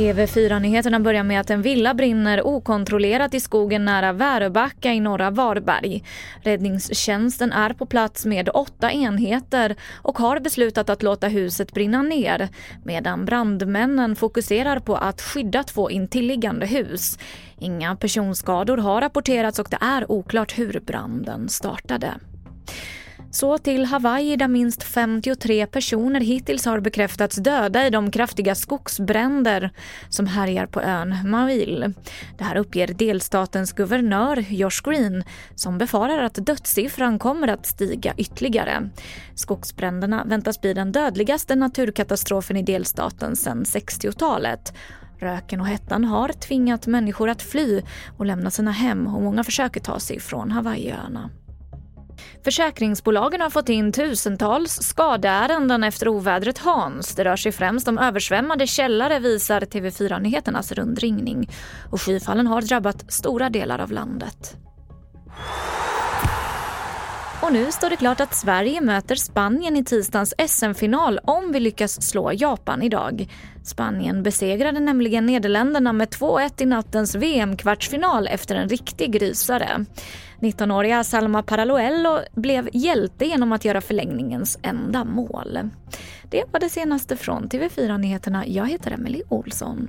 TV4-nyheterna börjar med att en villa brinner okontrollerat i skogen nära Väröbacka i norra Varberg. Räddningstjänsten är på plats med åtta enheter och har beslutat att låta huset brinna ner medan brandmännen fokuserar på att skydda två intilliggande hus. Inga personskador har rapporterats och det är oklart hur branden startade. Så till Hawaii där minst 53 personer hittills har bekräftats döda i de kraftiga skogsbränder som härjar på ön Maui. Det här uppger delstatens guvernör Josh Green som befarar att dödssiffran kommer att stiga ytterligare. Skogsbränderna väntas bli den dödligaste naturkatastrofen i delstaten sedan 60-talet. Röken och hettan har tvingat människor att fly och lämna sina hem och många försöker ta sig från Hawaiiöarna. Försäkringsbolagen har fått in tusentals skadeärenden efter ovädret Hans. Det rör sig främst om översvämmade källare visar TV4 Nyheternas rundringning. Och skyfallen har drabbat stora delar av landet. Och nu står det klart att Sverige möter Spanien i tisdagens SM-final om vi lyckas slå Japan idag. Spanien besegrade nämligen Nederländerna med 2-1 i nattens VM-kvartsfinal efter en riktig rysare. 19-åriga Salma Paraloello blev hjälte genom att göra förlängningens enda mål. Det var det senaste från TV4 Nyheterna. Jag heter Emily Olsson.